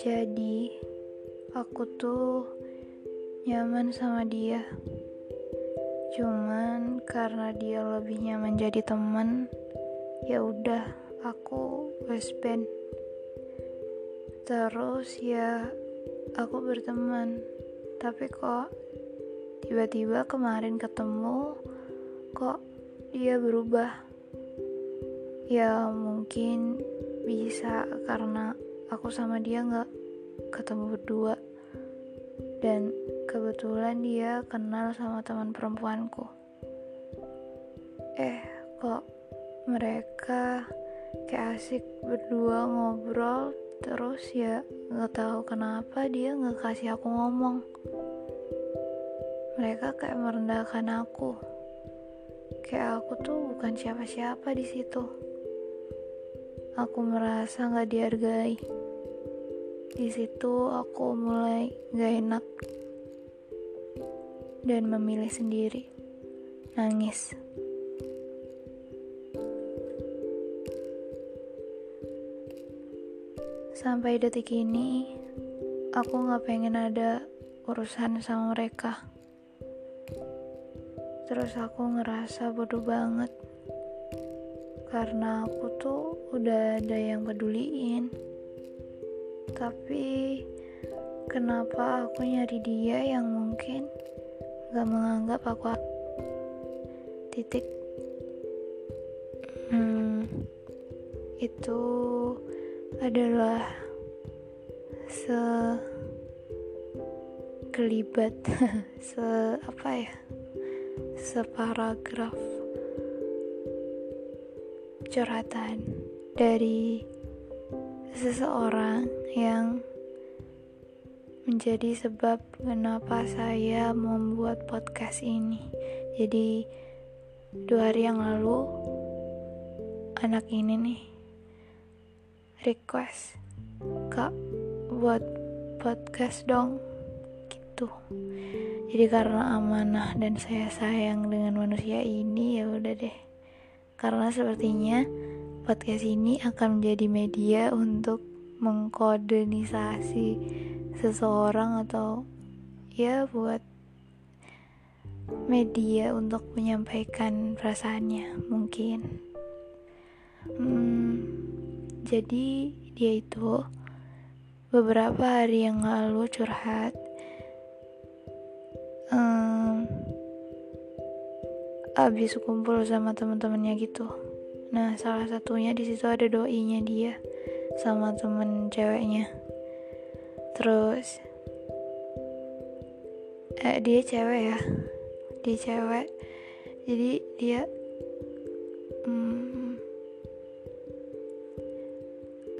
Jadi, aku tuh nyaman sama dia. Cuman karena dia lebih nyaman jadi teman, ya udah aku best band. Terus ya aku berteman. Tapi kok tiba-tiba kemarin ketemu kok dia berubah. Ya mungkin bisa karena aku sama dia nggak ketemu berdua. Dan kebetulan dia kenal sama teman perempuanku. Eh kok mereka kayak asik berdua ngobrol terus ya nggak tahu kenapa dia nggak kasih aku ngomong. Mereka kayak merendahkan aku. Kayak aku tuh bukan siapa-siapa di situ aku merasa nggak dihargai di situ aku mulai gak enak dan memilih sendiri nangis. Sampai detik ini, aku gak pengen ada urusan sama mereka. Terus aku ngerasa bodoh banget karena aku tuh udah ada yang peduliin tapi kenapa aku nyari dia yang mungkin gak menganggap aku titik? Hmm, itu adalah se kelibat se apa ya separagraf curhatan dari seseorang yang menjadi sebab kenapa saya membuat podcast ini. Jadi dua hari yang lalu anak ini nih request kak buat podcast dong gitu. Jadi karena amanah dan saya sayang dengan manusia ini ya udah deh. Karena sepertinya podcast ini akan menjadi media untuk mengkodenisasi seseorang atau ya buat media untuk menyampaikan perasaannya mungkin. Hmm, jadi dia itu beberapa hari yang lalu curhat abis kumpul sama teman-temannya gitu Nah, salah satunya di situ ada doinya dia sama temen ceweknya. Terus eh, dia cewek ya. Dia cewek. Jadi dia hmm,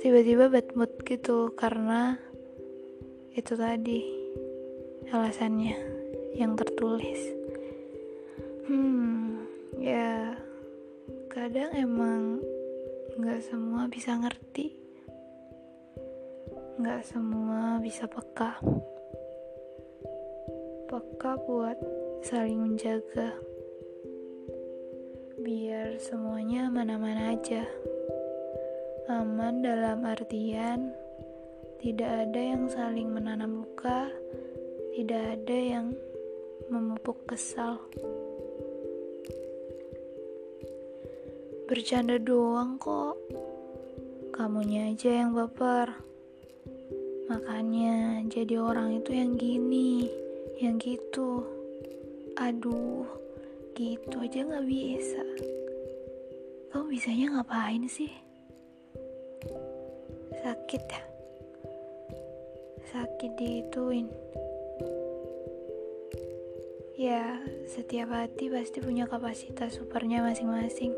tiba-tiba bad mood gitu karena itu tadi alasannya yang tertulis. Hmm, ya kadang emang nggak semua bisa ngerti. Nggak semua bisa peka. Peka buat saling menjaga. Biar semuanya mana-mana aja. Aman dalam artian tidak ada yang saling menanam luka tidak ada yang memupuk kesal Bercanda doang kok. Kamunya aja yang baper. Makanya jadi orang itu yang gini, yang gitu. Aduh, gitu aja gak bisa. Kamu bisanya ngapain sih? Sakit ya? Sakit diituin. Ya, setiap hati pasti punya kapasitas supernya masing-masing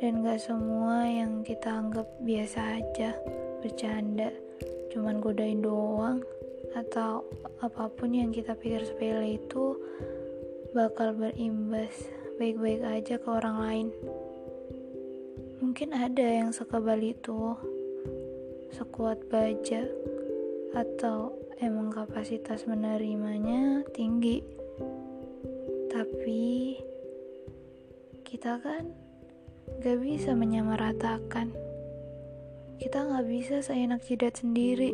dan gak semua yang kita anggap biasa aja bercanda. Cuman godain doang atau apa pun yang kita pikir sepele itu bakal berimbas baik-baik aja ke orang lain. Mungkin ada yang sekebal itu sekuat baja atau emang kapasitas menerimanya tinggi. Tapi kita kan gak bisa menyamaratakan. Kita gak bisa seenak jidat sendiri.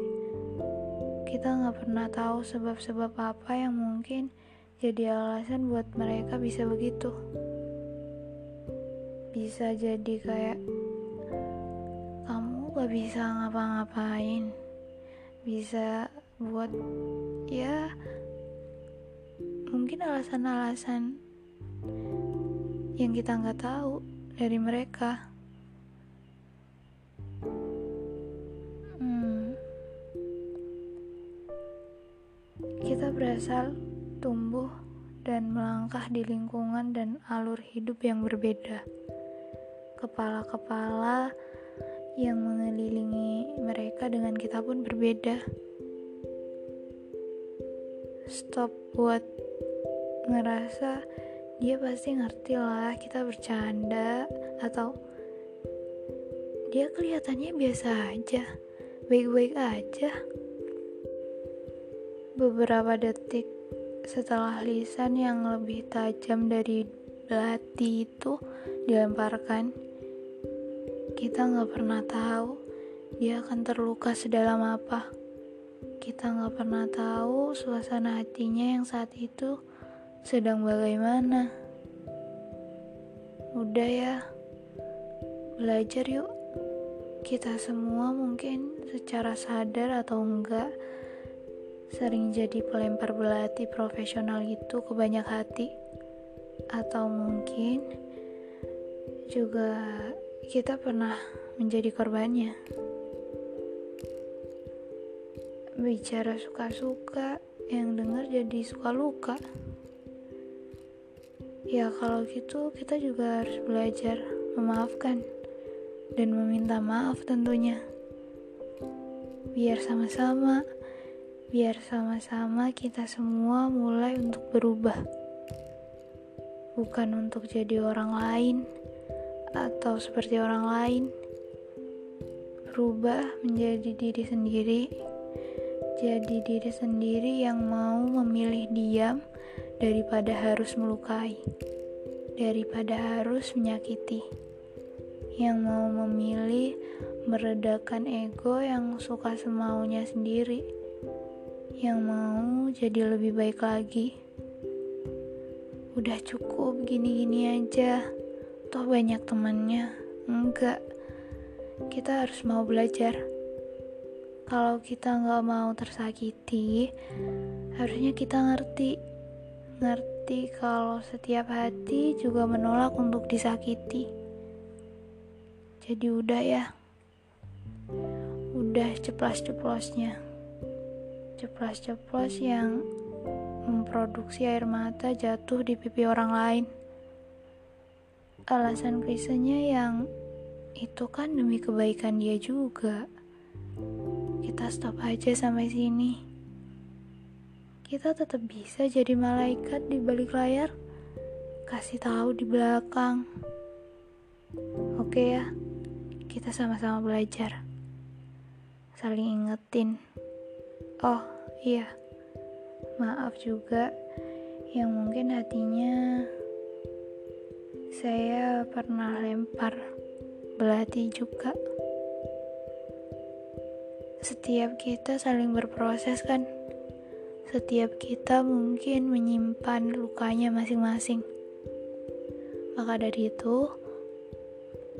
Kita gak pernah tahu sebab-sebab apa yang mungkin jadi alasan buat mereka bisa begitu. Bisa jadi kayak kamu gak bisa ngapa-ngapain. Bisa buat ya mungkin alasan-alasan yang kita nggak tahu dari mereka. Hmm. Kita berasal tumbuh dan melangkah di lingkungan dan alur hidup yang berbeda. Kepala-kepala yang mengelilingi mereka dengan kita pun berbeda. Stop buat ngerasa dia pasti ngerti lah kita bercanda atau dia kelihatannya biasa aja, baik-baik aja. Beberapa detik setelah lisan yang lebih tajam dari belati itu dilemparkan, kita nggak pernah tahu dia akan terluka sedalam apa. Kita nggak pernah tahu suasana hatinya yang saat itu sedang bagaimana. Udah ya, belajar yuk. Kita semua mungkin secara sadar atau enggak sering jadi pelempar belati profesional itu ke banyak hati atau mungkin juga kita pernah menjadi korbannya bicara suka-suka yang dengar jadi suka luka ya kalau gitu kita juga harus belajar memaafkan dan meminta maaf tentunya biar sama-sama biar sama-sama kita semua mulai untuk berubah, bukan untuk jadi orang lain atau seperti orang lain. Berubah menjadi diri sendiri, jadi diri sendiri yang mau memilih diam daripada harus melukai, daripada harus menyakiti, yang mau memilih meredakan ego yang suka semaunya sendiri yang mau jadi lebih baik lagi. Udah cukup gini-gini aja, toh banyak temannya. Enggak, kita harus mau belajar. Kalau kita nggak mau tersakiti, harusnya kita ngerti. Ngerti kalau setiap hati juga menolak untuk disakiti. Jadi udah ya. Udah ceplas-ceplosnya ceplas-ceplos yang memproduksi air mata jatuh di pipi orang lain. Alasan krisenya yang itu kan demi kebaikan dia juga. Kita stop aja sampai sini. Kita tetap bisa jadi malaikat di balik layar. Kasih tahu di belakang. Oke ya, kita sama-sama belajar. Saling ingetin. Oh, iya. Maaf juga yang mungkin hatinya saya pernah lempar belati juga. Setiap kita saling berproses kan? Setiap kita mungkin menyimpan lukanya masing-masing. Maka dari itu,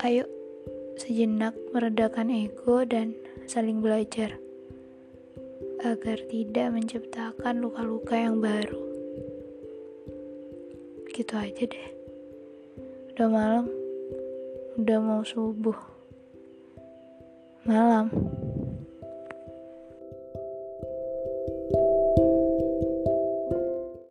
ayo sejenak meredakan ego dan saling belajar agar tidak menciptakan luka-luka yang baru. Gitu aja deh. Udah malam, udah mau subuh. Malam.